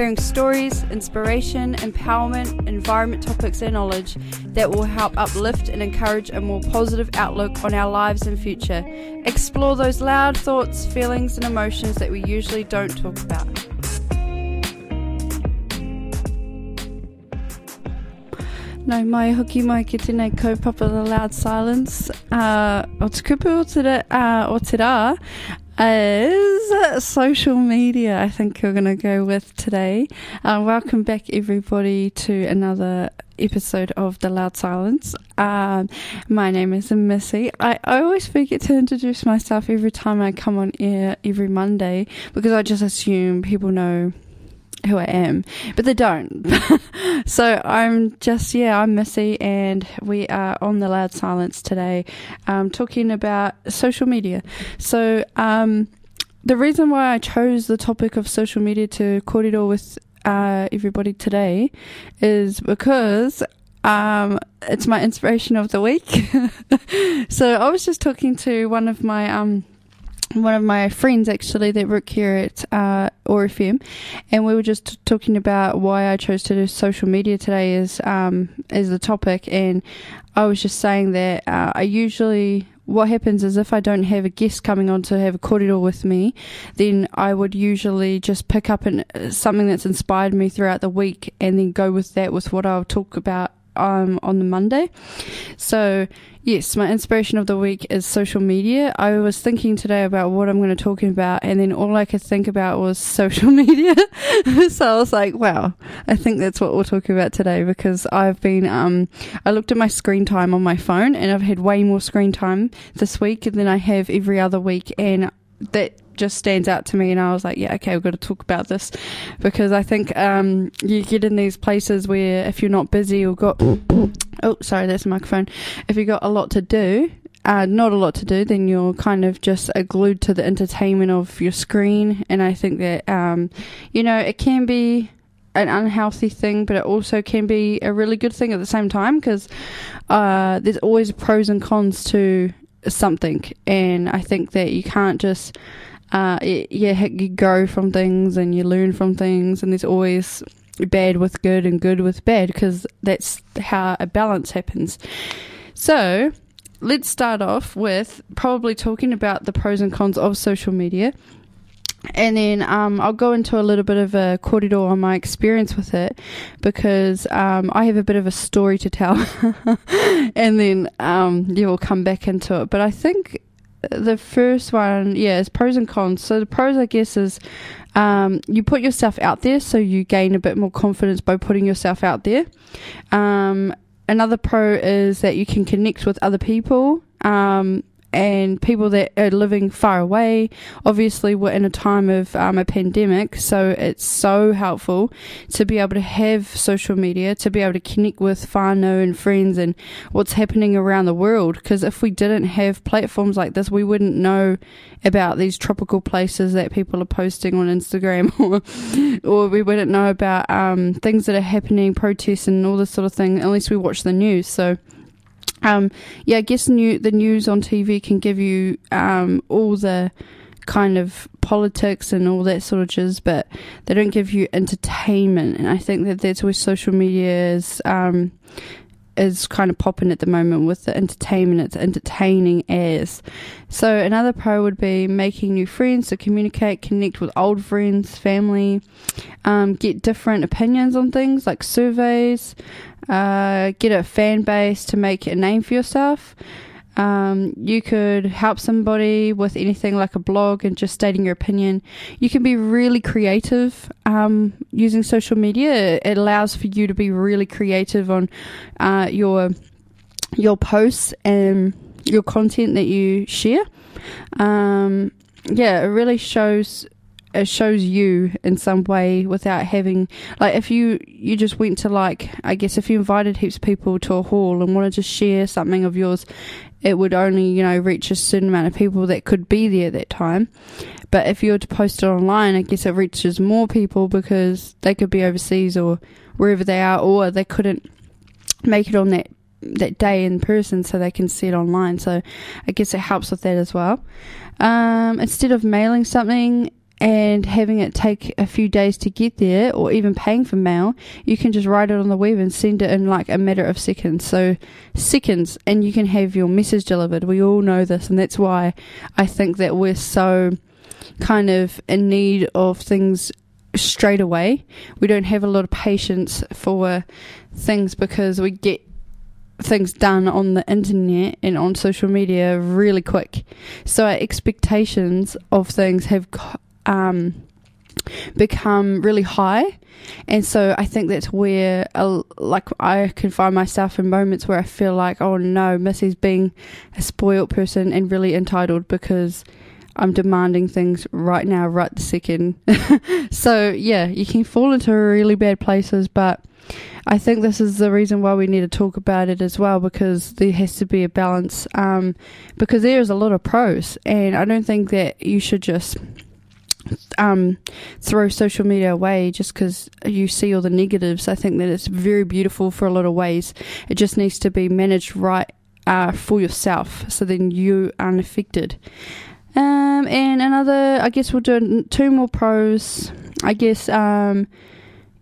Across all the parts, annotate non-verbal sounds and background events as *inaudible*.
hearing stories, inspiration, empowerment, environment topics and knowledge that will help uplift and encourage a more positive outlook on our lives and future. Explore those loud thoughts, feelings and emotions that we usually don't talk about. Nau mai hoki mai ki tēnei kaupapa the loud silence. Uh, o te kupu o te, uh, o te rā is social media, I think you're going to go with today. Uh, welcome back, everybody, to another episode of The Loud Silence. Um, my name is Missy. I, I always forget to introduce myself every time I come on air every Monday because I just assume people know who I am, but they don't. *laughs* so I'm just, yeah, I'm Missy, and we are on the loud silence today, um, talking about social media. So, um, the reason why I chose the topic of social media to korero with uh, everybody today is because um, it's my inspiration of the week. *laughs* so I was just talking to one of my um, one of my friends actually that work here at uh, OAR FM, and we were just talking about why I chose to do social media today as um, as the topic, and I was just saying that uh, I usually what happens is if I don't have a guest coming on to have a korero with me, then I would usually just pick up an, something that's inspired me throughout the week and then go with that with what I'll talk about um, on the Monday. So, yes, my inspiration of the week is social media. I was thinking today about what I'm going to talk about, and then all I could think about was *laughs* social media. *laughs* so I was like, wow, I think that's what we'll talk about today because I've been, um, I looked at my screen time on my phone, and I've had way more screen time this week than I have every other week, and that just stands out to me and I was like, yeah, okay, we've got to talk about this because I think um, you get in these places where if you're not busy or got oh sorry, that's a microphone. If you got a lot to do, uh, not a lot to do, then you're kind of just glued to the entertainment of your screen. And I think that, um, you know, it can be an unhealthy thing, but it also can be a really good thing at the same time because uh, there's always pros and cons to something. And I think that you can't just uh, yeah, you grow from things and you learn from things, and there's always bad with good and good with bad because that's how a balance happens. So, let's start off with probably talking about the pros and cons of social media. And then um, I'll go into a little bit of a korero on my experience with it because um, I have a bit of a story to tell. *laughs* and then um, you will come back into it. But I think the first one, yeah, is pros and cons. So the pros, I guess, is um, you put yourself out there, so you gain a bit more confidence by putting yourself out there. Um, another pro is that you can connect with other people. Um, and people that are living far away. Obviously, we're in a time of um, a pandemic, so it's so helpful to be able to have social media, to be able to connect with whānau and friends and what's happening around the world. Because if we didn't have platforms like this, we wouldn't know about these tropical places that people are posting on Instagram, *laughs* or or we wouldn't know about um, things that are happening, protests and all this sort of thing, unless we watch the news. So um, yeah, I guess new, the news on TV can give you um, all the kind of politics and all that sort of jizz, but they don't give you entertainment. And I think that that's where social media is um, is kind of popping at the moment with the entertainment. It's entertaining as. So another pro would be making new friends to communicate, connect with old friends, family, um, get different opinions on things like surveys, uh, get a fan base to make a name for yourself. Um, you could help somebody with anything like a blog and just stating your opinion. You can be really creative um, using social media. It allows for you to be really creative on uh, your your posts and your content that you share. Um, yeah, it really shows it shows you in some way without having like if you you just went to like I guess if you invited heaps of people to a hall and wanted to share something of yours, it would only you know reach a certain amount of people that could be there at that time. But if you were to post it online, I guess it reaches more people because they could be overseas or wherever they are, or they couldn't make it on that that day in person so they can see it online. So I guess it helps with that as well. Um, instead of mailing something and having it take a few days to get there or even paying for mail, you can just write it on the web and send it in like a matter of seconds. So, seconds, and you can have your message delivered. We all know this, and that's why I think that we're so kind of in need of things straight away. We don't have a lot of patience for things because we get things done on the internet and on social media really quick. So our expectations of things have um, become really high. And so I think that's where, uh, like, I can find myself in moments where I feel like, oh no, Missy's being a spoiled person and really entitled because I'm demanding things right now, right the second. *laughs* so yeah, you can fall into really bad places, but I think this is the reason why we need to talk about it as well because there has to be a balance. Um, because there is a lot of pros, and I don't think that you should just um, throw social media away just because you see all the negatives. I think that it's very beautiful for a lot of ways. It just needs to be managed right uh, for yourself, so then you aren't affected. Um, and another, I guess we'll do two more pros. I guess, um,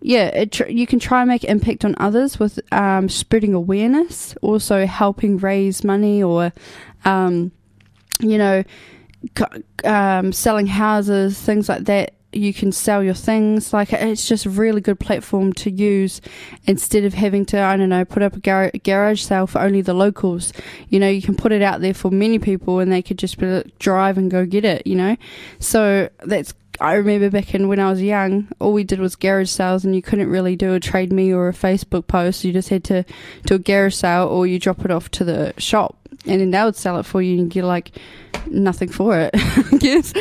yeah, tr- you can try and make impact on others with um, spreading awareness, also helping raise money or, um, you know, um, selling houses, things like that you can sell your things. Like it's just a really good platform to use instead of having to, I don't know, put up a gar- garage sale for only the locals. You know, you can put it out there for many people and they could just drive and go get it, you know? So that's, I remember back in when I was young, all we did was garage sales and you couldn't really do a Trade Me or a Facebook post. You just had to do a garage sale or you drop it off to the shop and then they would sell it for you and get like nothing for it, *laughs* I guess.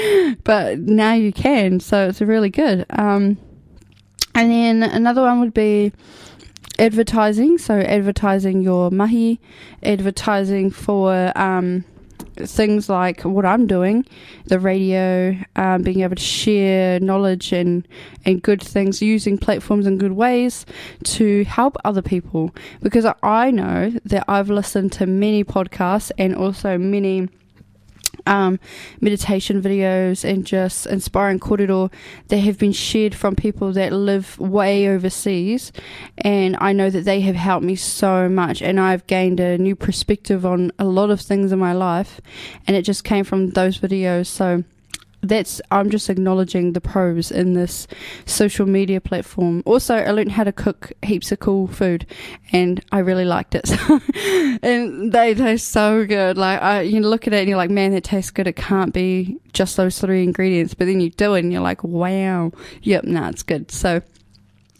But now you can, so it's really good. Um, and then another one would be advertising. So advertising your mahi, advertising for um, things like what I'm doing, the radio, um, being able to share knowledge and, and good things, using platforms in good ways to help other people. Because I know that I've listened to many podcasts and also many um, meditation videos and just inspiring korero that have been shared from people that live way overseas. And I know that they have helped me so much, and I've gained a new perspective on a lot of things in my life. And it just came from those videos. So, that's I'm just acknowledging the pros in this social media platform. Also, I learned how to cook heaps of cool food, and I really liked it. *laughs* and they taste so good. Like I, you look at it and you're like, man, that tastes good. It can't be just those three ingredients. But then you do it and you're like, wow, yep, nah, it's good. So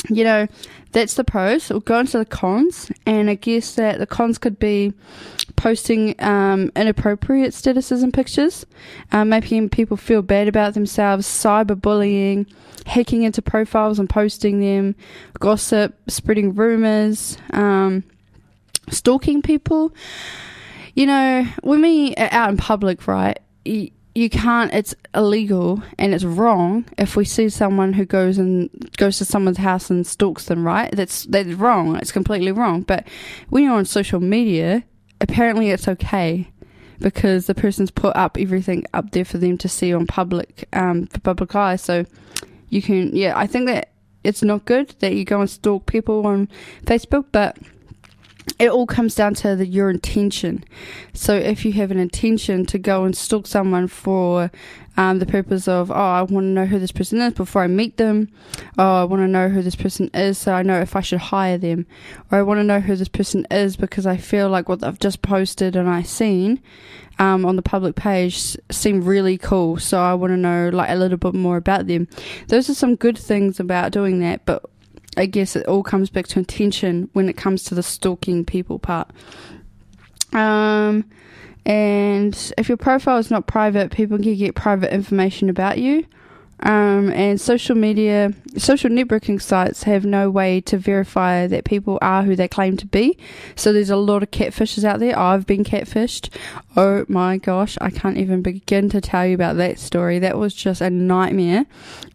you know, that's the pros. We'll go into the cons, and I guess that the cons could be posting um, inappropriate statuses and pictures, um, making people feel bad about themselves, cyberbullying, hacking into profiles and posting them, gossip, spreading rumors, um, stalking people. You know, when we are out in public, right? You can't it's illegal and it's wrong if we see someone who goes and goes to someone's house and stalks them right? That's that's wrong. It's completely wrong. But when you're on social media apparently it's okay because the person's put up everything up there for them to see on public um for public eye. So you can yeah i think that it's not good that you go and stalk people on facebook but it all comes down to the, your intention. So if you have an intention to go and stalk someone for um, the purpose of, oh, I want to know who this person is before I meet them, oh, I want to know who this person is so I know if I should hire them, or I want to know who this person is because I feel like what I've just posted and I seen um, on the public page seem really cool, so I want to know like a little bit more about them. Those are some good things about doing that, but I guess it all comes back to intention when it comes to the stalking people part. Um, and if your profile is not private, people can get private information about you. Um, and social media, social networking sites have no way to verify that people are who they claim to be. So there's a lot of catfishes out there. I've been catfished. Oh my gosh, I can't even begin to tell you about that story. That was just a nightmare.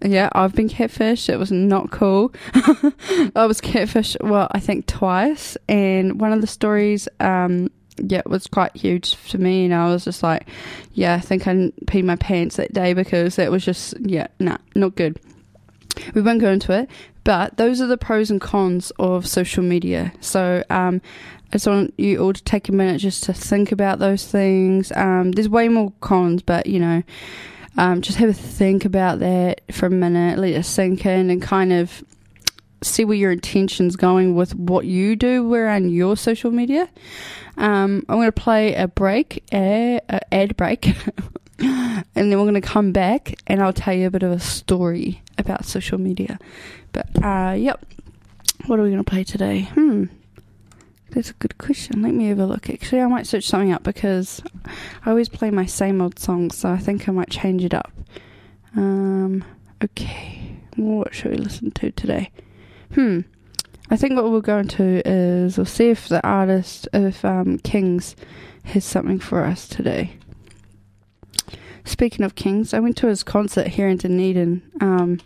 Yeah, I've been catfished. It was not cool. *laughs* I was catfished, well, I think twice. And one of the stories, um, yeah, it was quite huge for me, and I was just like, yeah, I think I peed my pants that day because it was just, yeah, nah, not good. We won't go into it, but those are the pros and cons of social media. So, um, I just want you all to take a minute just to think about those things. Um, there's way more cons, but you know, um, just have a think about that for a minute, let it sink in, and kind of see where your intention's going with what you do around your social media. Um, I'm going to play a break, a, a ad break, *laughs* and then we're going to come back and I'll tell you a bit of a story about social media. But uh, yep, what are we going to play today? Hmm. That's a good question. Let me have a look. Actually, I might search something up because I always play my same old songs, so I think I might change it up. Um, okay. What should we listen to today? Hmm. I think what we'll go into is we'll see if the artist, if um, Kings, has something for us today. Speaking of Kings, I went to his concert here in Dunedin um,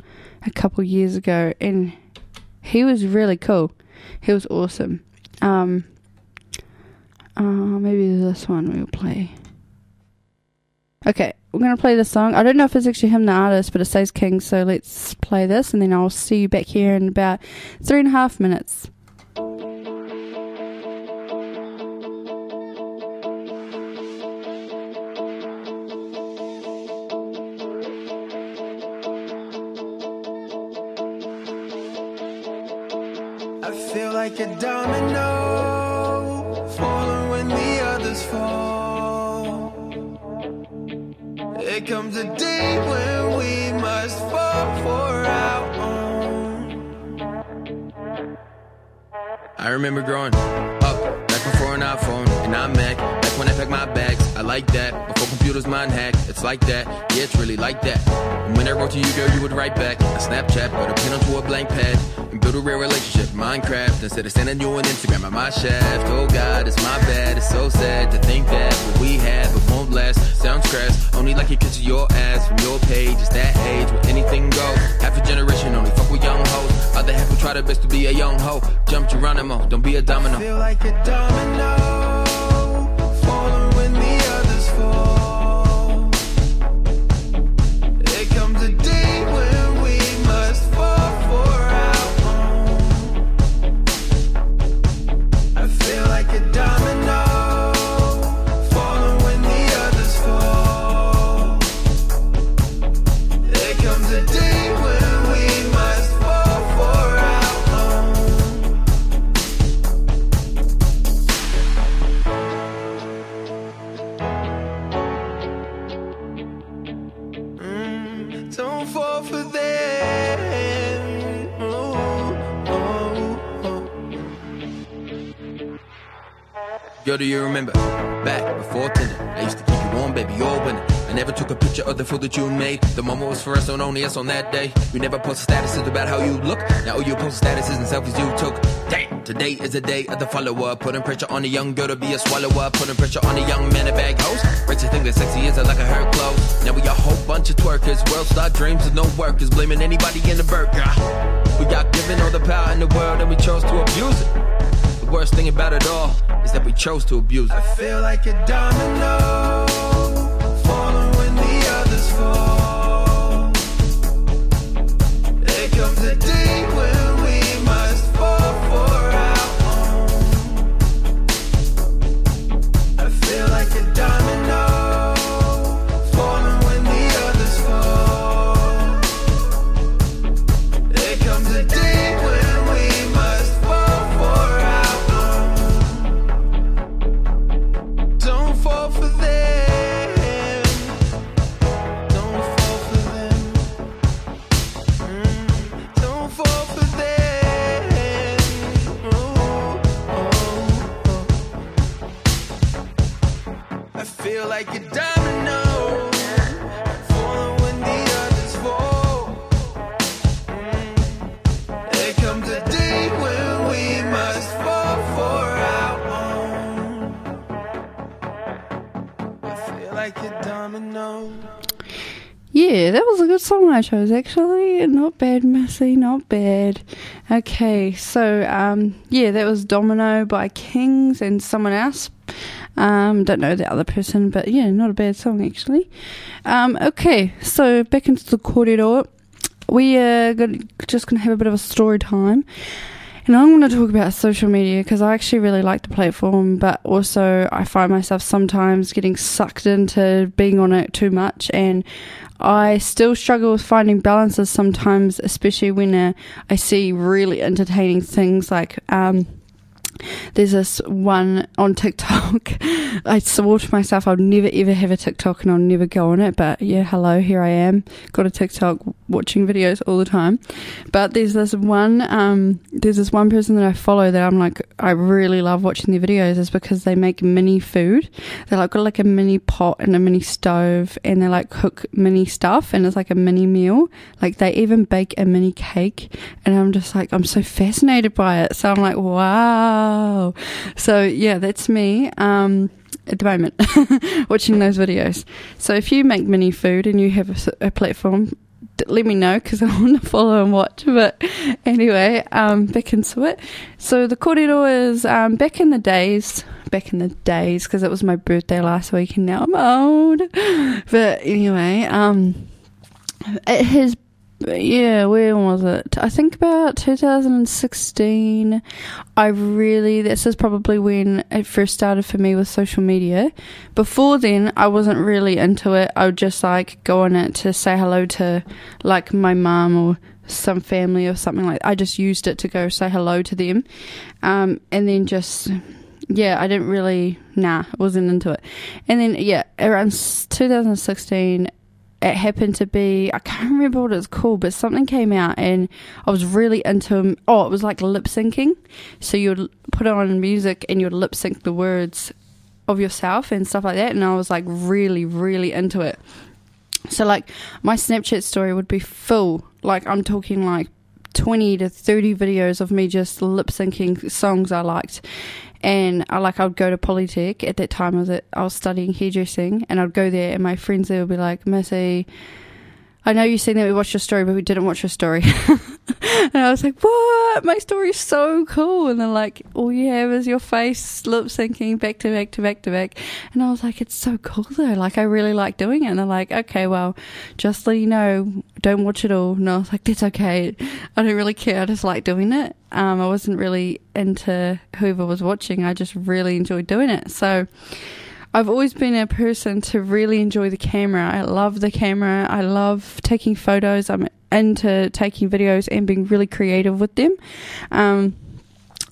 a couple years ago, and he was really cool. He was awesome. Um, uh, maybe this one we'll play. Okay, we're going to play this song. I don't know if it's actually him, the artist, but it says King, so let's play this and then I'll see you back here in about three and a half minutes. Like you picture your ass from your page. It's that age where anything goes. Half a generation only fuck with young hoes. Other half will try their best to be a young hoe. Jump Geronimo, don't be a domino. Feel like a domino. You remember back before Tinder? I used to keep you warm, baby, you're winning. I never took a picture of the food that you made. The moment was for us and only us on that day. You never posted statuses about how you look. Now all you post statuses and selfies you took. Damn, today is the day of the follower. Putting pressure on a young girl to be a swallower. Putting pressure on a young man to bag hoes. Rachel think that sexy is like a her clothes. Now we a whole bunch of twerkers. World star dreams with no workers. Blaming anybody in the burger. We got given all the power in the world and we chose to abuse it. Worst thing about it all is that we chose to abuse it. I feel like a domino, I chose actually. Not bad, Missy, not bad. Okay, so um, yeah, that was Domino by Kings and someone else. Um, don't know the other person, but yeah, not a bad song actually. Um, okay, so back into the korero. We are gonna, just going to have a bit of a story time. And I'm going to talk about social media because I actually really like the platform, but also I find myself sometimes getting sucked into being on it too much. And I still struggle with finding balances sometimes, especially when uh, I see really entertaining things like, um, there's this one on TikTok. *laughs* I swore to myself I'd never ever have a TikTok and I'll never go on it. But yeah, hello, here I am. Got a TikTok watching videos all the time. But there's this one, um, there's this one person that I follow that I'm like, I really love watching their videos is because they make mini food. They're like got like a mini pot and a mini stove and they like cook mini stuff and it's like a mini meal. Like they even bake a mini cake and I'm just like, I'm so fascinated by it. So I'm like, wow wow. So yeah, that's me. Um, at the moment, *laughs* watching those videos. So if you make mini food and you have a, a platform, let me know because *laughs* I want to follow and watch. But anyway, um, back into it. So the korero is um, back in the days, back in the days because it was my birthday last week and now I'm old. *gasps* But anyway, um, it has yeah, when was it? I think about 2016. I really, this is probably when it first started for me with social media. Before then, I wasn't really into it. I would just like go on it to say hello to like my mum or some family or something like that. I just used it to go say hello to them. Um, and then just, yeah, I didn't really, nah, wasn't into it. And then, yeah, around 2016, it happened to be I can't remember what it's called, but something came out and I was really into oh, it was like lip syncing. So you'd put on music and you'd lip sync the words of yourself and stuff like that and I was like really, really into it. So like my Snapchat story would be full, like I'm talking like 20 to 30 videos of me just lip syncing songs I liked and I like I'd go to Polytech at that time. I was at, I was studying hairdressing, and I'd go there, and my friends there would be like, "Missy, I know you seen that we watched your story, but we didn't watch your story." *laughs* and I was like, "What? My story's so cool!" And they're like, "All you have is your face lip syncing back to back to back to back." And I was like, "It's so cool though. Like I really like doing it." And they're like, "Okay, well, just let you know, don't watch it all." And I was like, "That's okay. I don't really care. I just like doing it." Um, I wasn't really into whoever was watching. I just really enjoyed doing it. So I've always been a person to really enjoy the camera. I love the camera. I love taking photos. I'm into taking videos and being really creative with them. Um,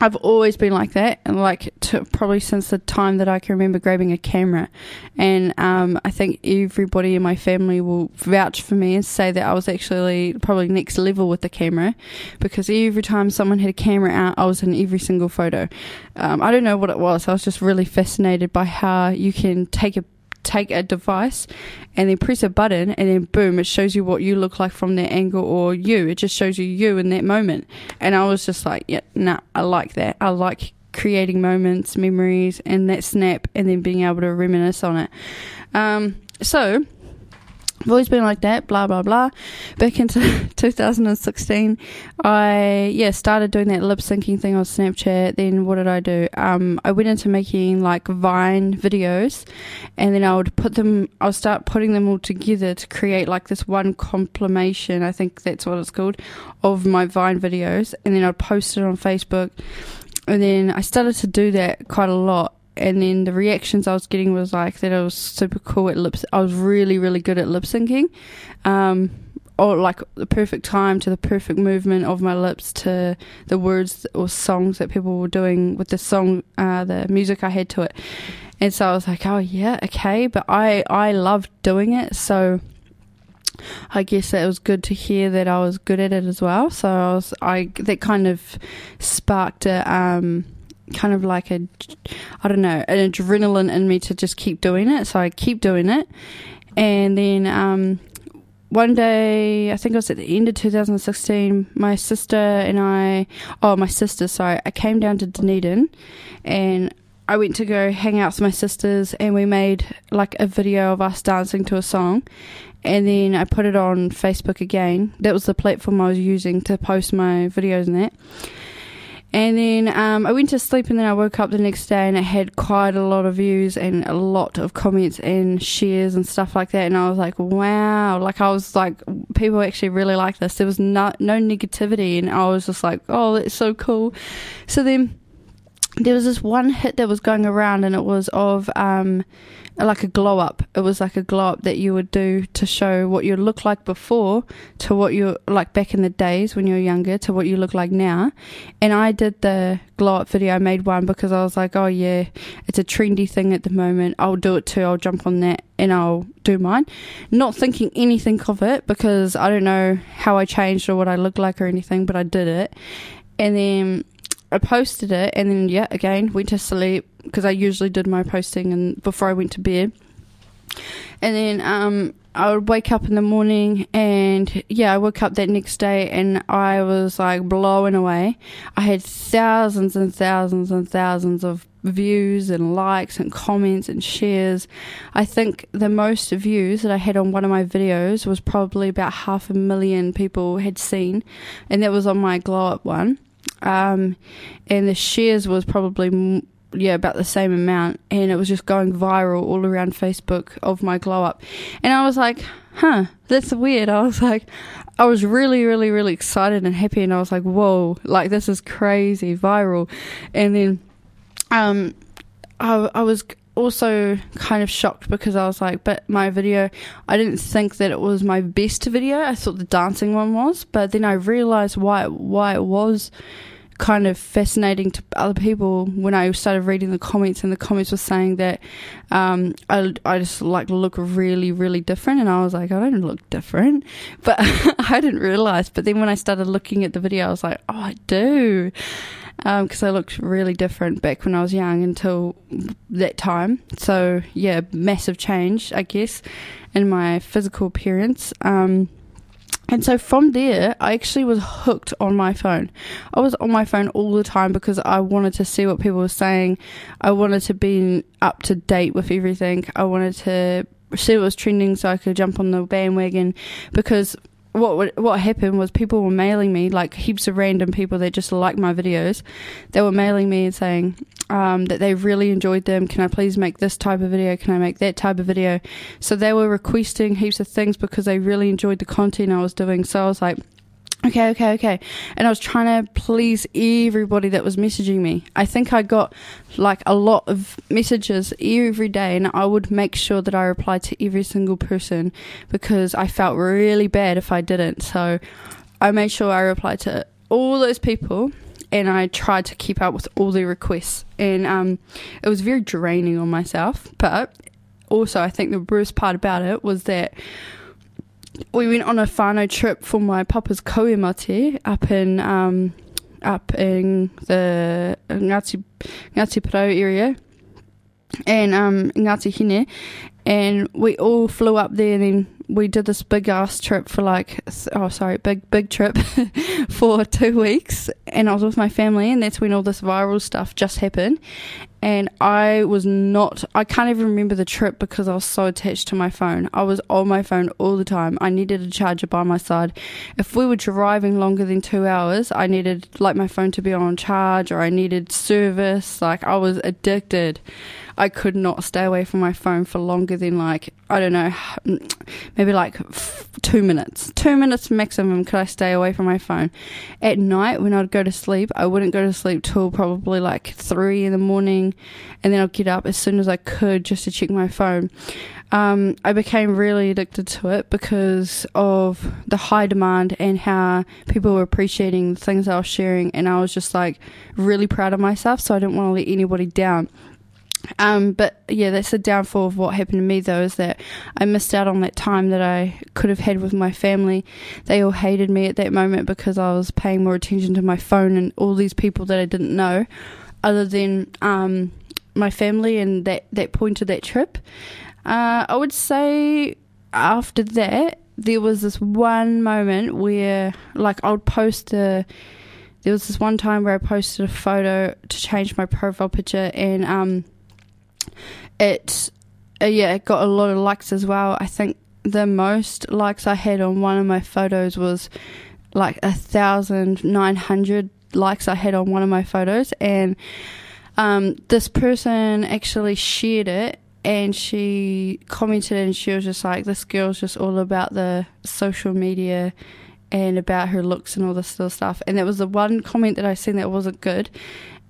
I've always been like that, and like to, probably since the time that I can remember grabbing a camera. And um, I think everybody in my family will vouch for me and say that I was actually probably next level with the camera, because every time someone had a camera out, I was in every single photo. Um, I don't know what it was. I was just really fascinated by how you can take a take a device and then press a button and then boom, it shows you what you look like from that angle or you. It just shows you you in that moment. And I was just like, yeah, nah, I like that. I like creating moments, memories, and that snap and then being able to reminisce on it. Um, so I've always been like that, blah blah blah. Back into *laughs* 2016, I yeah started doing that lip syncing thing on Snapchat. Then what did I do? Um, I went into making like Vine videos, and then I would put them. I'll start putting them all together to create like this one compilation. I think that's what it's called of my Vine videos, and then I'd post it on Facebook. And then I started to do that quite a lot and then the reactions I was getting was like that I was super cool at lip. I was really really good at lip syncing, um, or like the perfect time to the perfect movement of my lips to the words or songs that people were doing with the song, uh, the music I had to it. And so I was like, oh yeah, okay. But I I loved doing it, so I guess it was good to hear that I was good at it as well. So I was I that kind of sparked a um kind of like a, I don't know, an adrenaline in me to just keep doing it. So I keep doing it. And then um, one day, I think it was at the end of 2016, my sister and I, oh, my sister, sorry, I came down to Dunedin and I went to go hang out with my sisters and we made like a video of us dancing to a song and then I put it on Facebook again. That was the platform I was using to post my videos and that. And then um, I went to sleep, and then I woke up the next day, and it had quite a lot of views and a lot of comments and shares and stuff like that. And I was like, wow! Like I was like, people actually really like this. There was no no negativity, and I was just like, oh, that's so cool. So then there was this one hit that was going around, and it was of um, like a glow up. It was like a glow up that you would do to show what you look like before to what you like back in the days when you were younger to what you look like now. And I did the glow up video. I made one because I was like, oh yeah, it's a trendy thing at the moment. I'll do it too. I'll jump on that and I'll do mine. Not thinking anything of it because I don't know how I changed or what I look like or anything, but I did it. And then I posted it and then yeah, again went to sleep because I usually did my posting and before I went to bed. And then um, I would wake up in the morning and yeah, I woke up that next day and I was like blowing away. I had thousands and thousands and thousands of views and likes and comments and shares. I think the most views that I had on one of my videos was probably about half a million people had seen, and that was on my glow up one um, and the shares was probably yeah about the same amount, and it was just going viral all around Facebook of my glow up, and I was like, huh, that's weird. I was like, I was really, really, really excited and happy, and I was like, whoa, like this is crazy viral, and then um, I, I was also kind of shocked because I was like, but my video, I didn't think that it was my best video. I thought the dancing one was, but then I realized why why it was kind of fascinating to other people when I started reading the comments, and the comments were saying that um, I, I just like look really, really different, and I was like, I don't look different, but *laughs* I didn't realize. But then when I started looking at the video, I was like, oh, I do, because um, I looked really different back when I was young until that time. So yeah, massive change, I guess, in my physical appearance. Um, and so from there, I actually was hooked on my phone. I was on my phone all the time because I wanted to see what people were saying. I wanted to be up to date with everything. I wanted to see what was trending so I could jump on the bandwagon because what what happened was people were mailing me like heaps of random people that just like my videos. They were mailing me and saying um, that they really enjoyed them. Can I please make this type of video? Can I make that type of video? So they were requesting heaps of things because they really enjoyed the content I was doing. So I was like, okay, okay, okay. And I was trying to please everybody that was messaging me. I think I got like a lot of messages every day, and I would make sure that I replied to every single person because I felt really bad if I didn't. So I made sure I replied to all those people. And I tried to keep up with all their requests, and um, it was very draining on myself. But also, I think the worst part about it was that we went on a whānau trip for my papa's koemate up in um, up in the Ngati, Ngati Porou area and um, Ngati Hine. And we all flew up there and then we did this big ass trip for like oh sorry big big trip *laughs* for two weeks and I was with my family and that's when all this viral stuff just happened and I was not, I can't even remember the trip because I was so attached to my phone. I was on my phone all the time. I needed a charger by my side. If we were driving longer than two hours, I needed like my phone to be on charge or I needed service. Like I was addicted. I could not stay away from my phone for longer than like, I don't know, *sighs* maybe like two minutes. Two minutes maximum could I stay away from my phone. At night, when I'd go to sleep, I wouldn't go to sleep till probably like three in the morning, and then I'd get up as soon as I could just to check my phone. Um, I became really addicted to it because of the high demand and how people were appreciating the things I was sharing, and I was just like really proud of myself, so I didn't want to let anybody down. Um, but yeah, that's the downfall of what happened to me though, is that I missed out on that time that I could have had with my family. They all hated me at that moment because I was paying more attention to my phone and all these people that I didn't know, other than um, my family and that, that point of that trip. Uh, I would say after that, there was this one moment where, like, I would post a. There was this one time where I posted a photo to change my profile picture, and um, it uh, yeah, it got a lot of likes as well. I think the most likes I had on one of my photos was like a thousand nine hundred likes I had on one of my photos, and um, this person actually shared it and she commented and she was just like, This girl's just all about the social media and about her looks and all this of stuff. And that was the one comment that I seen that wasn't good.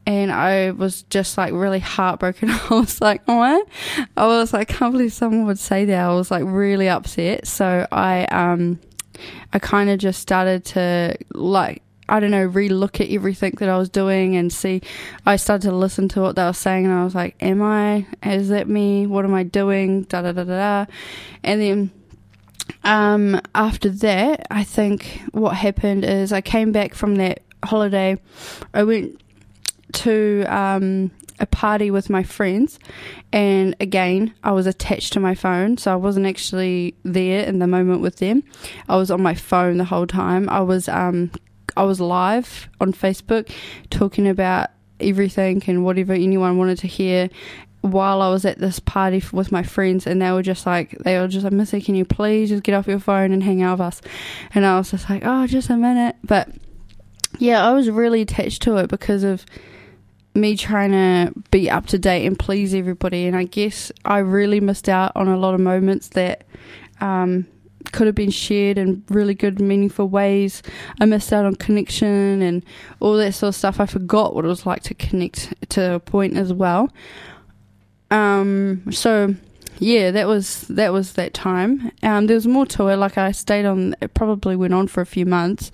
And I was just like really heartbroken. *laughs* I was like, what? I was like, I can't believe someone would say that. I was like really upset. So I, um, I kind of just started to like I don't know, relook at everything that I was doing and see. I started to listen to what they were saying, and I was like, "Am I? Is that me? What am I doing?" Da da da da da. And then, um, after that, I think what happened is I came back from that holiday. I went to um, a party with my friends, and again, I was attached to my phone, so I wasn't actually there in the moment with them. I was on my phone the whole time. I was um, I was live on Facebook talking about everything and whatever anyone wanted to hear while I was at this party with my friends, and they were just like, they were just like, Missy, can you please just get off your phone and hang out with us? And I was just like, oh, just a minute. But yeah, I was really attached to it because of me trying to be up to date and please everybody. And I guess I really missed out on a lot of moments that um, could have been shared in really good, meaningful ways. I missed out on connection and all that sort of stuff. I forgot what it was like to connect to a point as well. Um, so yeah, that was that was that time. Um, there was more to it. Like I stayed on. It probably went on for a few months,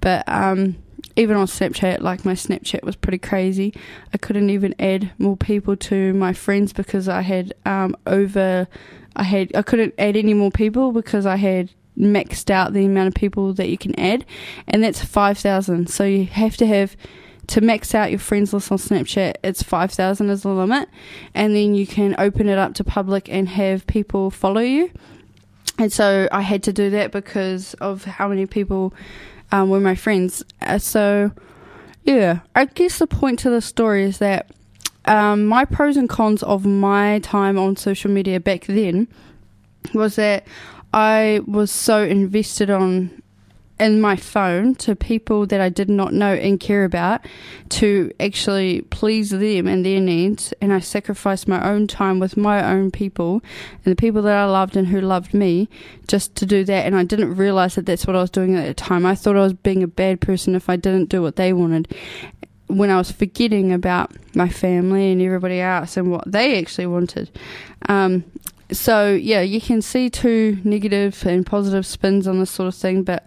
but um, even on Snapchat, like my Snapchat was pretty crazy. I couldn't even add more people to my friends because I had um, over I had I couldn't add any more people because I had maxed out the amount of people that you can add, and that's five thousand. So you have to have to max out your friends list on Snapchat. It's five thousand as the limit, and then you can open it up to public and have people follow you. And so I had to do that because of how many people um, were my friends. Uh, so yeah, I guess the point to the story is that um, my pros and cons of my time on social media back then was that I was so invested on in my phone to people that I did not know and care about to actually please them and their needs. And I sacrificed my own time with my own people and the people that I loved and who loved me just to do that. And I didn't realize that that's what I was doing at the time. I thought I was being a bad person if I didn't do what they wanted when I was forgetting about my family and everybody else and what they actually wanted. Um, so yeah, you can see two negative and positive spins on this sort of thing, but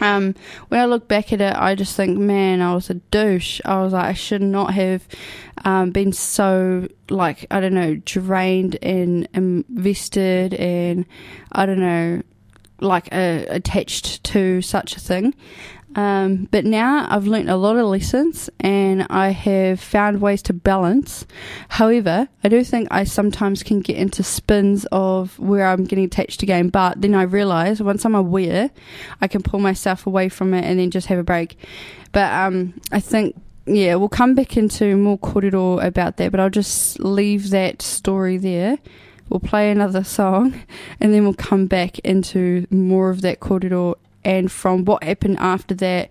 um, when I look back at it, I just think, man, I was a douche. I was like, I should not have um, been so like I don't know, drained and invested, and I don't know, like uh, attached to such a thing. Um, but now I've learnt a lot of lessons and I have found ways to balance. However, I do think I sometimes can get into spins of where I'm getting attached to game, but then I realise once I'm aware, I can pull myself away from it and then just have a break. But um, I think yeah, we'll come back into more korero about that, but I'll just leave that story there. We'll play another *laughs* song and then we'll come back into more of that korero and from what happened after that,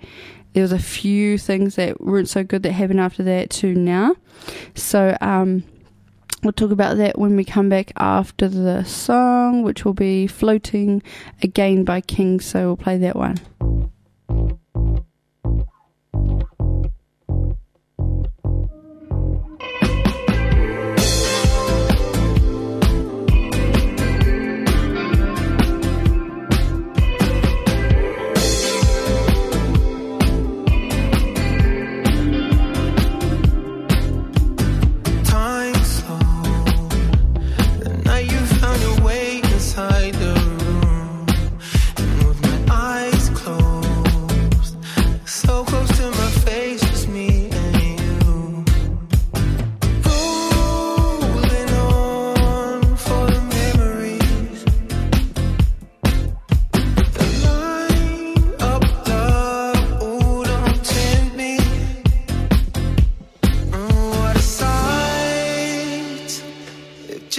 there was a few things that weren't so good that happened after that to now. So um, we'll talk about that when we come back after the song, which will be "Floating" again by King. So we'll play that one.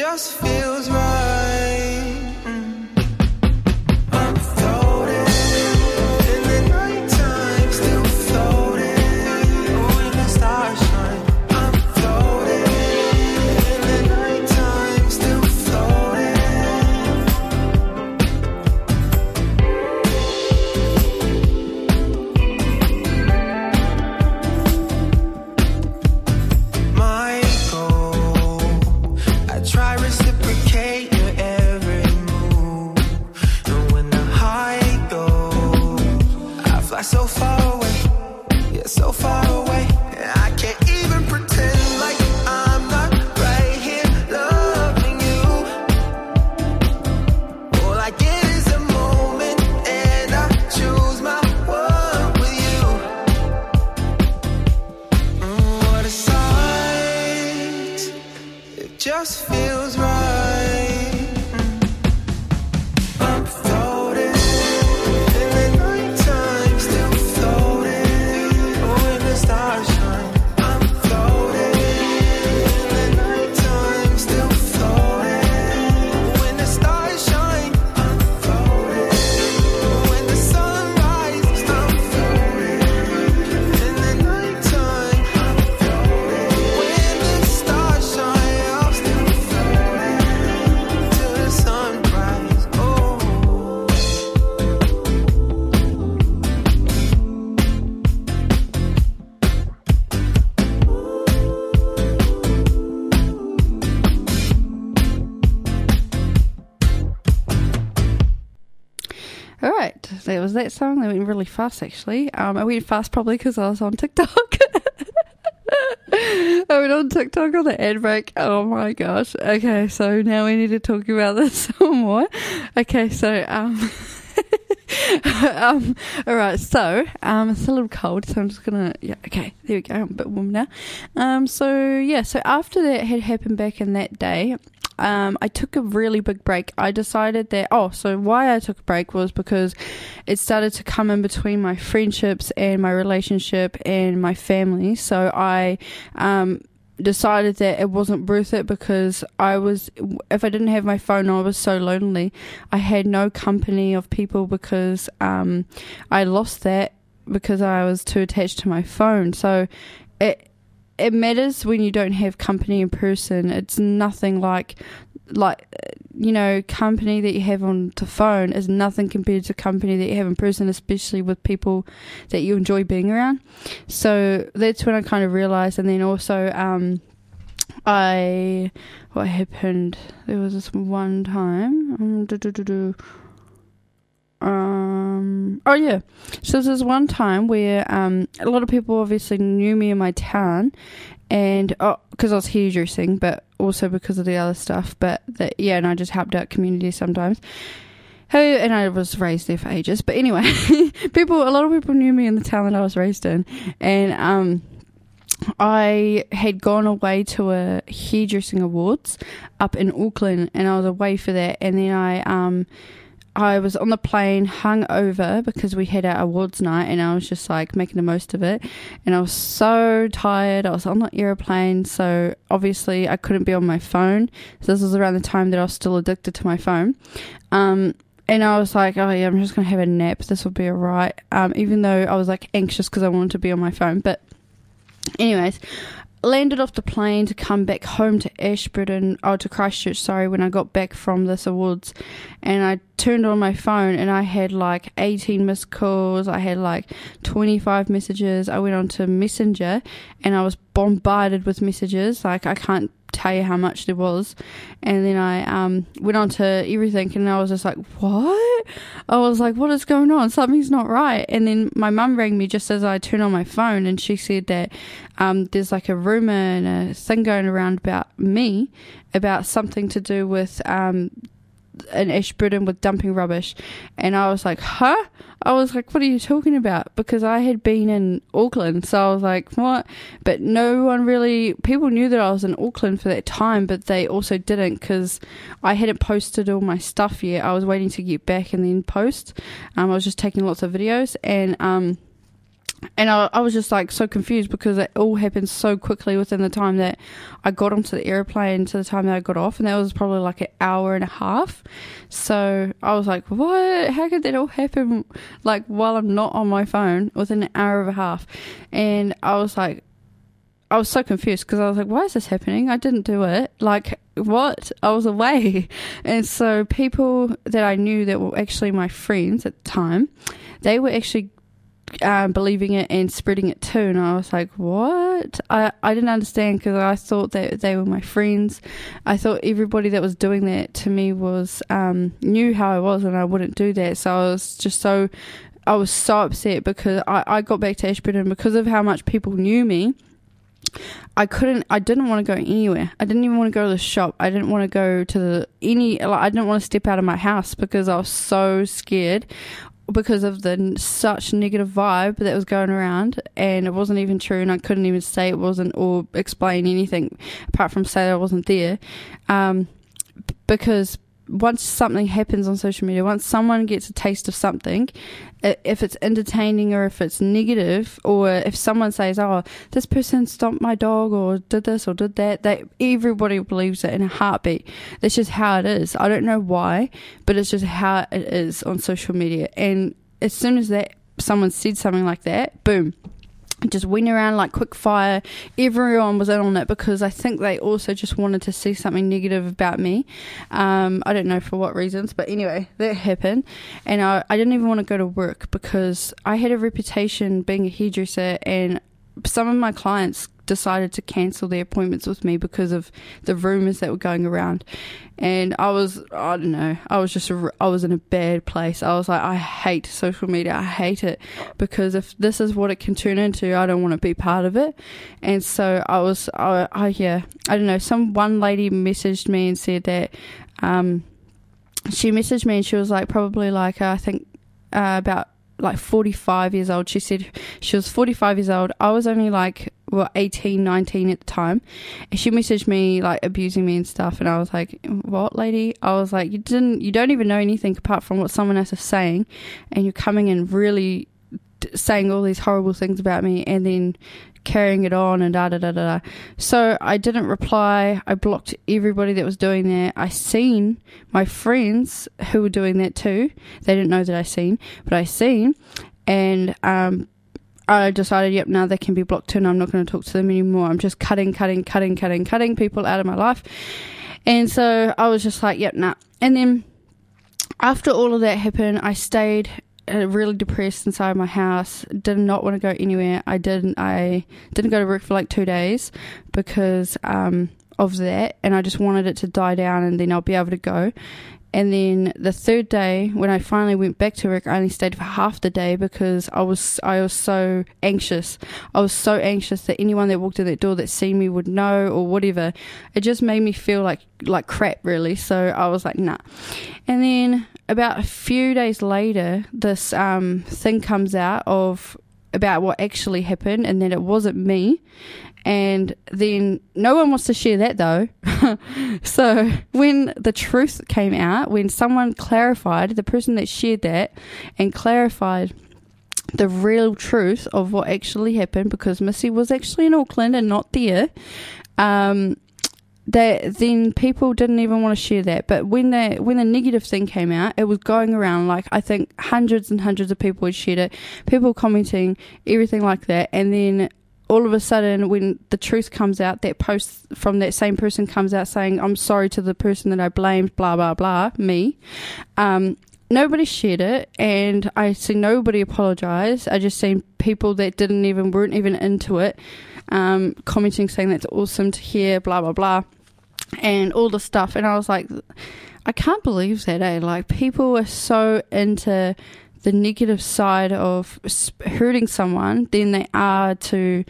Just feels right. That song. That went really fast, actually. Um, I went fast probably because I was on TikTok. *laughs* I went on TikTok on the ad break. Oh my gosh. Okay, so now we need to talk about *laughs* this some more. Okay, so um, *laughs* um, all right. So um, it's a little cold, so I'm just gonna yeah. Okay, there we go. I'm a bit warm now. Um, so yeah. So after that had happened back in that day, um, I took a really big break. I decided that, oh, so why I took a break was because it started to come in between my friendships and my relationship and my family. So I, um, decided that it wasn't worth it because I was, if I didn't have my phone, I was so lonely. I had no company of people because, um, I lost that because I was too attached to my phone. So it, it matters when you don't have company in person. It's nothing like like you know company that you have on the phone is nothing compared to company that you have in person especially with people that you enjoy being around so that's when i kind of realized and then also um i what happened there was this one time um. Um oh yeah so there's one time where um a lot of people obviously knew me in my town and oh because i was hairdressing but also because of the other stuff but that yeah and i just helped out community sometimes Hey, and I was raised there for ages. But anyway, *laughs* people, a lot of people knew me in the town that I was raised in, and um, I had gone away to a hairdressing awards up in Auckland, and I was away for that. And then I um, I was on the plane, hung over because we had our awards night, and I was just like making the most of it. And I was so tired. I was on the airplane, so obviously I couldn't be on my phone. So this was around the time that I was still addicted to my phone. Um, and I was like, oh yeah, I'm just gonna have a nap. This will be alright. Um, even though I was like anxious because I wanted to be on my phone, but anyways, landed off the plane to come back home to Ashburton, oh to Christchurch, sorry, when I got back from this awards, and I turned on my phone and I had like 18 missed calls, I had like 25 messages. I went on to Messenger and I was bombarded with messages. Like I can't tell you how much there was. And then I um, went on to everything and I was just like, what? I was like, what is going on? Something's not right. And then my mum rang me just as I turned on my phone and she said that um, there's like a rumor and a thing going around about me about something to do with um, in Ashburton with dumping rubbish. And I was like, huh? I was like, what are you talking about? Because I had been in Auckland. So I was like, what? But no one really, people knew that I was in Auckland for that time, but they also didn't because I hadn't posted all my stuff yet. I was waiting to get back and then post. Um, I was just taking lots of videos and, um, and I, I was just like so confused because it all happened so quickly within the time that I got onto the airplane to the time that I got off, and that was probably like an hour and a half. So I was like, "What? How could that all happen? Like while I'm not on my phone within an hour and a half?" And I was like, I was so confused because I was like, "Why is this happening? I didn't do it. Like what? I was away." *laughs* And so people that I knew that were actually my friends at the time, they were actually um, believing it and spreading it too. And I was like, what? I, I didn't understand because I thought that they were my friends. I thought everybody that was doing that to me was um, knew how I was and I wouldn't do that. So I was just so I was so upset because I, I got back to Ashburton because of how much people knew me. I couldn't. I didn't want to go anywhere. I didn't even want to go to the shop. I didn't want to go to the any. Like, I didn't want to step out of my house because I was so scared because of the such negative vibe that was going around, and it wasn't even true. And I couldn't even say it wasn't or explain anything apart from say I wasn't there, um, because once something happens on social media, once someone gets a taste of something, if it's entertaining or if it's negative, or if someone says, "Oh, this person stomped my dog," or did this or did that, they everybody believes it in a heartbeat. That's just how it is. I don't know why, but it's just how it is on social media. And as soon as that someone said something like that, boom, just went around like quick fire. Everyone was in on it because I think they also just wanted to see something negative about me. Um, I don't know for what reasons, but anyway, that happened. And I, I didn't even want to go to work because I had a reputation being a hairdresser, and some of my clients decided to cancel their appointments with me because of the rumors that were going around. And I was, I don't know, I was just, a- I was in a bad place. I was like, I hate social media. I hate it because if this is what it can turn into, I don't want to be part of it. And so I was, I, I yeah, I don't know. Some one lady messaged me and said that, um, she messaged me and she was like, probably like, uh, I think, uh, about like 45 years old. She said she was 45 years old. I was only like, well, 18, 19 at the time. And she messaged me like abusing me and stuff. And I was like, what, lady? I was like, you didn't, you don't even know anything apart from what someone else is saying. And you're coming in really d- saying all these horrible things about me and then carrying it on and da da da da. So I didn't reply. I blocked everybody that was doing that. I seen my friends who were doing that too. They didn't know that I seen, but I seen, and um, I decided, yep, now they can be blocked too, and I'm not going to talk to them anymore. I'm just cutting, cutting, cutting, cutting, cutting people out of my life. And so I was just like, yep, nah. And then after all of that happened, I stayed uh, really depressed inside my house. Did not want to go anywhere. I didn't. I didn't go to work for like two days because um, of that, and I just wanted it to die down, and then I'll be able to go. And then the third day, when I finally went back to work, I only stayed for half the day because I was I was so anxious. I was so anxious that anyone that walked in that door that seen me would know or whatever. It just made me feel like like crap, really. So I was like, nah. And then about a few days later, this um, thing comes out of about what actually happened and that it wasn't me. And then no one wants to share that though. *laughs* so when the truth came out, when someone clarified, the person that shared that and clarified the real truth of what actually happened, because Missy was actually in Auckland and not there, um, that then people didn't even want to share that. But when the when the negative thing came out, it was going around like I think hundreds and hundreds of people had shared it, people commenting, everything like that, and then all of a sudden when the truth comes out that post from that same person comes out saying i'm sorry to the person that i blamed blah blah blah me. Um, nobody shared it and i see nobody apologize. I just seen people that didn't even weren't even into it um, commenting saying that's awesome to hear blah blah blah and all the stuff and i was like i can't believe that eh? Like people are so into the negative side of hurting someone than they are to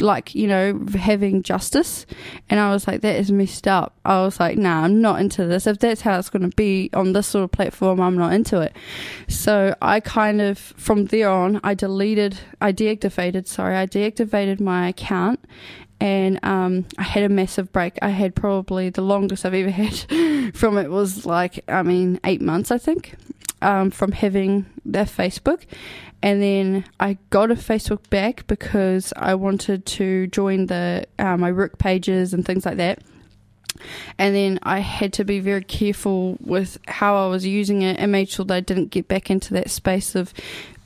like you know having justice. And i was like that is messed up. I was like nah i'm not into this. If that's how it's going to be on this sort of platform i'm not into it. So i kind of from there on i deleted i deactivated sorry i deactivated my account and um, I had a massive break. I had probably the longest I've ever had *laughs* from it was like, I mean, eight months, I think, um, from having the Facebook. And then I got a Facebook back because I wanted to join the uh, my work pages and things like that. And then I had to be very careful with how I was using it and made sure that I didn't get back into that space of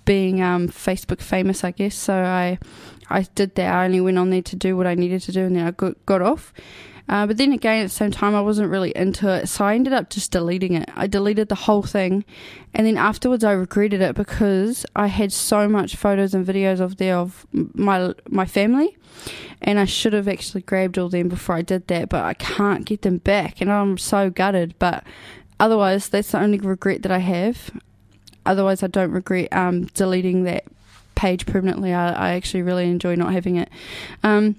being um, Facebook famous, I guess. So I I did that. I only went on there to do what I needed to do, and then I got, got off. Uh, but then again, at the same time, I wasn't really into it, so I ended up just deleting it. I deleted the whole thing, and then afterwards, I regretted it because I had so much photos and videos of there of my my family, and I should have actually grabbed all them before I did that, but I can't get them back, and I'm so gutted. But otherwise, that's the only regret that I have. otherwise, I don't regret um, deleting that page permanently. I, I actually really enjoy not having it. Um,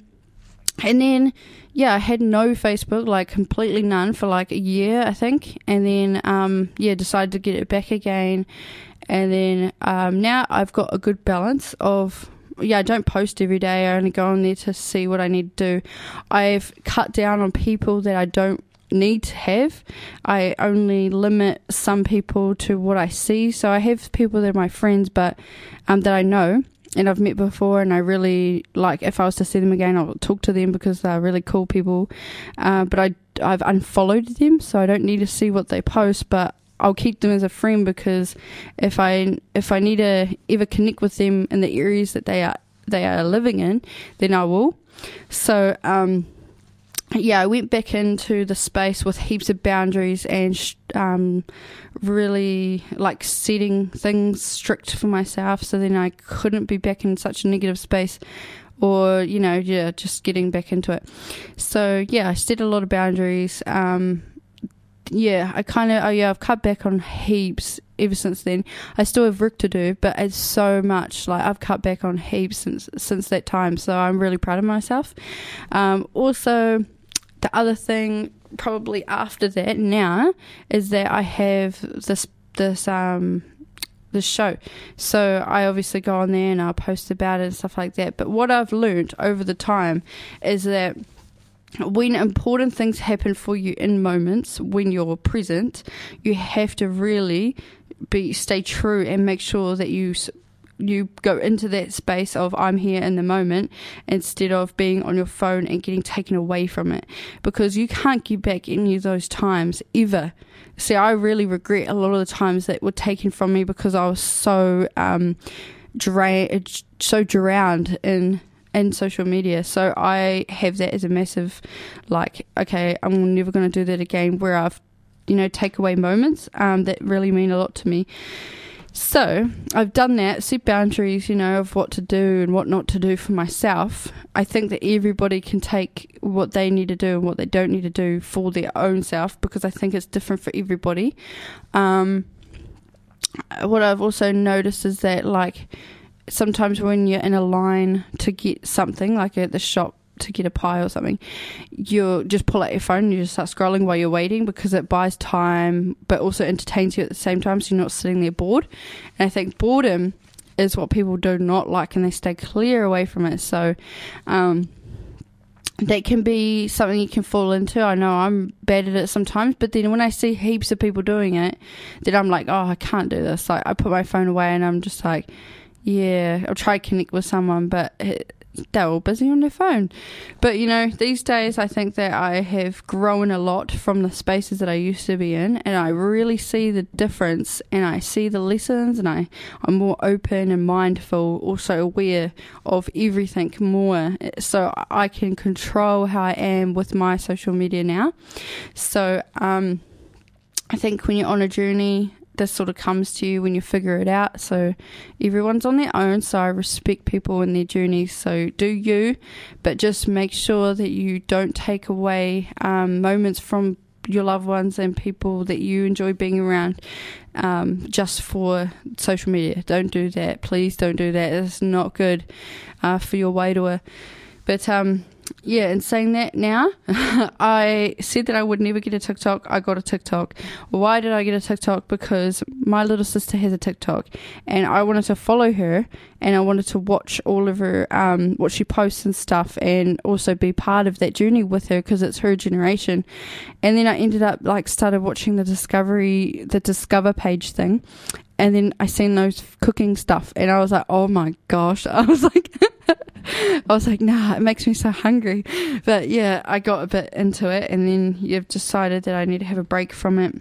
and then, yeah, I had no Facebook, like completely none for like a year, I think. And then, um, yeah, decided to get it back again. And then um, now I've got a good balance of yeah, I don't post every day. I only go on there to see what I need to do. I've cut down on people that I don't need to have. I only limit some people to what I see. So I have people that are my friends, but um, that I know and I've met before, and I really like. If I was to see them again, I'll talk to them because they're really cool people. Uh, but I I've unfollowed them, so I don't need to see what they post, but. I'll keep them as a friend because if I if I need to ever connect with them in the areas that they are they are living in, then I will. So um, yeah, I went back into the space with heaps of boundaries and um, really like setting things strict for myself. So then I couldn't be back in such a negative space, or you know, yeah, just getting back into it. So yeah, I set a lot of boundaries. Um, yeah, I kind of, oh yeah, I've cut back on heaps ever since then. I still have work to do, but it's so much. Like I've cut back on heaps since since that time. So I'm really proud of myself. Um, also, the other thing probably after that now is that I have this this um this show. So I obviously go on there and I'll post about it and stuff like that. But what I've learned over the time is that when important things happen for you in moments when you're present, you have to really be stay true and make sure that you you go into that space of I'm here in the moment instead of being on your phone and getting taken away from it because you can't get back any of those times ever. See, I really regret a lot of the times that were taken from me because I was so um, dra- so drowned in in social media. So I have that as a massive, like, okay, I'm never going to do that again. Where I've, you know, take away moments um, that really mean a lot to me. So I've done that, set boundaries, you know, of what to do and what not to do for myself. I think that everybody can take what they need to do and what they don't need to do for their own self because I think it's different for everybody. Um, what I've also noticed is that, like, sometimes when you're in a line to get something, like at the shop to get a pie or something, you just pull out your phone and you just start scrolling while you're waiting because it buys time but also entertains you at the same time so you're not sitting there bored. And I think boredom is what people do not like and they stay clear away from it. So, um, that can be something you can fall into. I know I'm bad at it sometimes, but then when I see heaps of people doing it, then I'm like, oh, I can't do this. Like, I put my phone away and I'm just like, yeah, I'll try to connect with someone, but it, they're all busy on their phone. But you know, these days I think that I have grown a lot from the spaces that I used to be in, and I really see the difference and I see the lessons, and I, I'm more open and mindful, also aware of everything more, so I can control how I am with my social media now. So, um, I think when you're on a journey, this sort of comes to you when you figure it out. So everyone's on their own. So I respect people in their journeys. So do you, but just make sure that you don't take away um, moments from your loved ones and people that you enjoy being around um, just for social media. Don't do that. Please don't do that. It's not good uh, for your wairua. But um, yeah, and saying that now, *laughs* I said that I would never get a TikTok. I got a TikTok. Why did I get a TikTok? Because my little sister has a TikTok, and I wanted to follow her, and I wanted to watch all of her, um, what she posts and stuff, and also be part of that journey with her because it's her generation. And then I ended up like started watching the Discovery, the Discover page thing, and then I seen those cooking stuff, and I was like, oh my gosh! *laughs* I was like. *laughs* I was like, nah, it makes me so hungry. But yeah, I got a bit into it, and then you've decided that I need to have a break from it.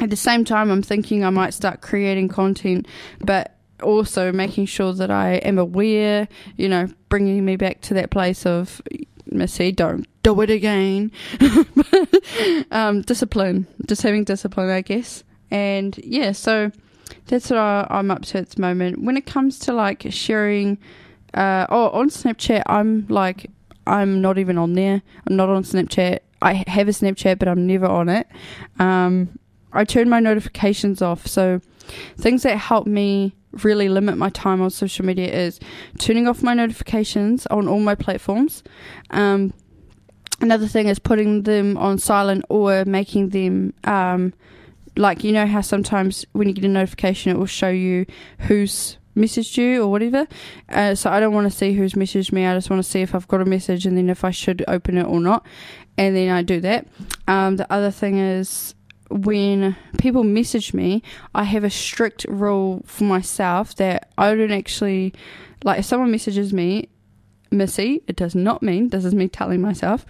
At the same time, I'm thinking I might start creating content, but also making sure that I am aware, you know, bringing me back to that place of, Missy, don't do it again. *laughs* um, discipline, just having discipline, I guess. And yeah, so that's what I, I'm up to at this moment. When it comes to like sharing uh, oh, on Snapchat, I'm like, I'm not even on there. I'm not on Snapchat. I have a Snapchat, but I'm never on it. Um, I turn my notifications off. So things that help me really limit my time on social media is turning off my notifications on all my platforms. Um, another thing is putting them on silent or making them um, like you know how sometimes when you get a notification it will show you who's messaged you or whatever. Uh, so i don't want to see who's messaged me. I just want to see if i've got a message and then if i should open it or not. And then i do that. Um, the other thing is when people message me i have a strict rule for myself that i don't actually like if someone messages me Missy, it does not mean, this is me telling myself,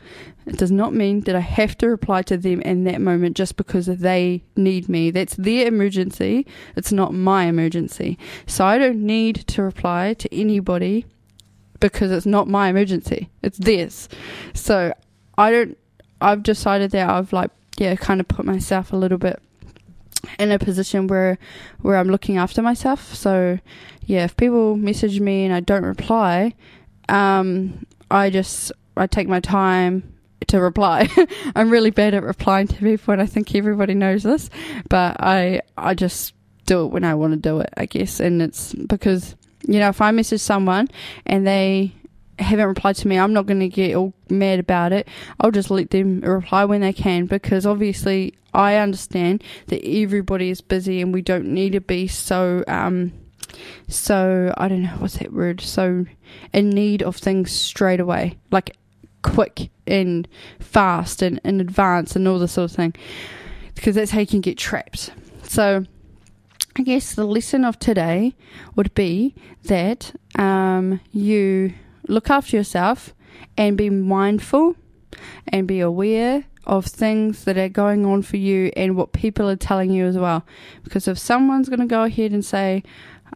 it does not mean that I have to reply to them in that moment just because they need me. That's their emergency. It's not my emergency. So I don't need to reply to anybody because it's not my emergency. It's theirs. So I don't, I've decided that I've like, yeah, kind of put myself a little bit in a position where where I'm looking after myself. So yeah, if people message me and I don't reply, um, I just I take my time to reply. *laughs* I'm really bad at replying to people, and I think everybody knows this. But I I just do it when I want to do it, I guess, and it's because you know if I message someone and they haven't replied to me, I'm not going to get all mad about it. I'll just let them reply when they can because obviously I understand that everybody is busy and we don't need to be so um so I don't know what's that word. So in need of things straight away. Like quick and fast and in advance and all this sort of thing. Because that's how you can get trapped. So I guess the lesson of today would be that um, you look after yourself and be mindful and be aware of things that are going on for you and what people are telling you as well. Because if someone's going to go ahead and say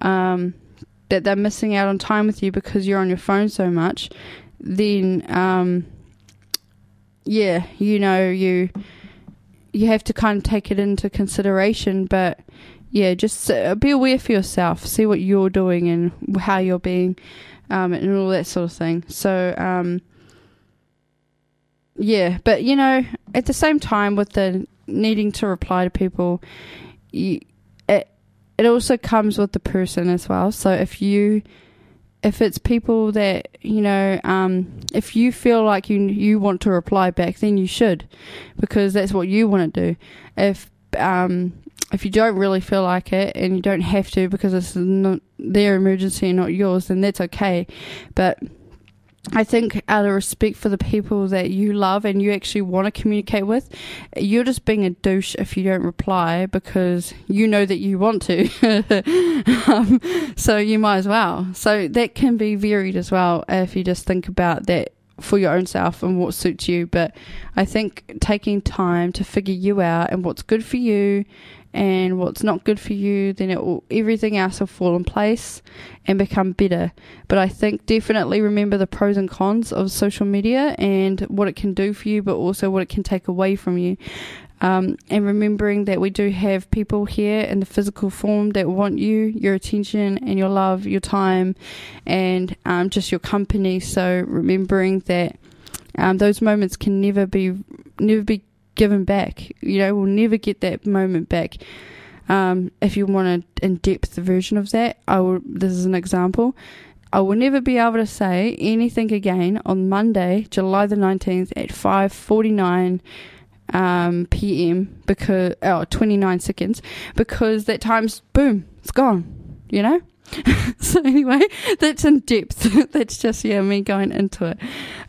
um, that they're missing out on time with you because you're on your phone so much, then um, yeah, you know you you have to kind of take it into consideration, but yeah, just uh, be aware for yourself. See what you're doing and how you're being, um, and all that sort of thing. So, um, yeah, but you know, at the same time, with the needing to reply to people, you, it also comes with the person as well. So if you if it's people that you know, um, if you feel like you you want to reply back, then you should, because that's what you want to do. If um, if you don't really feel like it and you don't have to because it's not their emergency and not yours, then that's okay. But I think out of respect for the people that you love and you actually want to communicate with, you're just being a douche if you don't reply because you know that you want to. *laughs* um, so you might as well. So that can be varied as well if you just think about that for your own self and what suits you. But I think taking time to figure you out and what's good for you and what's not good for you, then it will everything else will fall in place and become better. But I think definitely remember the pros and cons of social media and what it can do for you, but also what it can take away from you. Um, and remembering that we do have people here in the physical form that want you, your attention, and your love, your time, and um, just your company. So remembering that um, those moments can never be never be given back. You know, we'll never get that moment back. Um, if you want an in-depth version of that, I will. This is an example. I will never be able to say anything again on Monday, July the nineteenth at five forty-nine um, p.m. because oh, 29 seconds because that time's boom, it's gone. You know. *laughs* so anyway, that's in depth. *laughs* that's just yeah me going into it.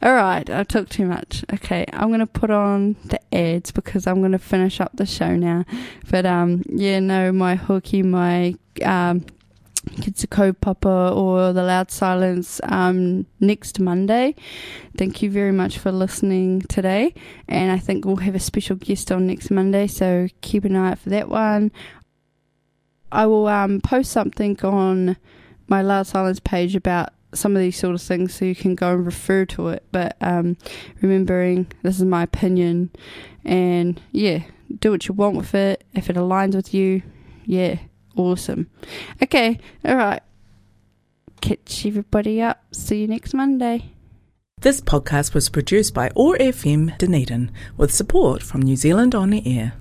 All right, I talked too much. Okay, I'm gonna put on the ads because I'm gonna finish up the show now. But um, yeah, no, my hooky, my um, Kids a Kaupapa or The Loud Silence um, next Monday. Thank you very much for listening today. And I think we'll have a special guest on next Monday, so keep an eye out for that one. I will um, post something on my Loud Silence page about some of these sort of things so you can go and refer to it. But um, remembering this is my opinion, and yeah, do what you want with it. If it aligns with you, yeah, awesome. Okay, all right. Catch everybody up. See you next Monday. This podcast was produced by OAR FM Dunedin with support from New Zealand On the Air.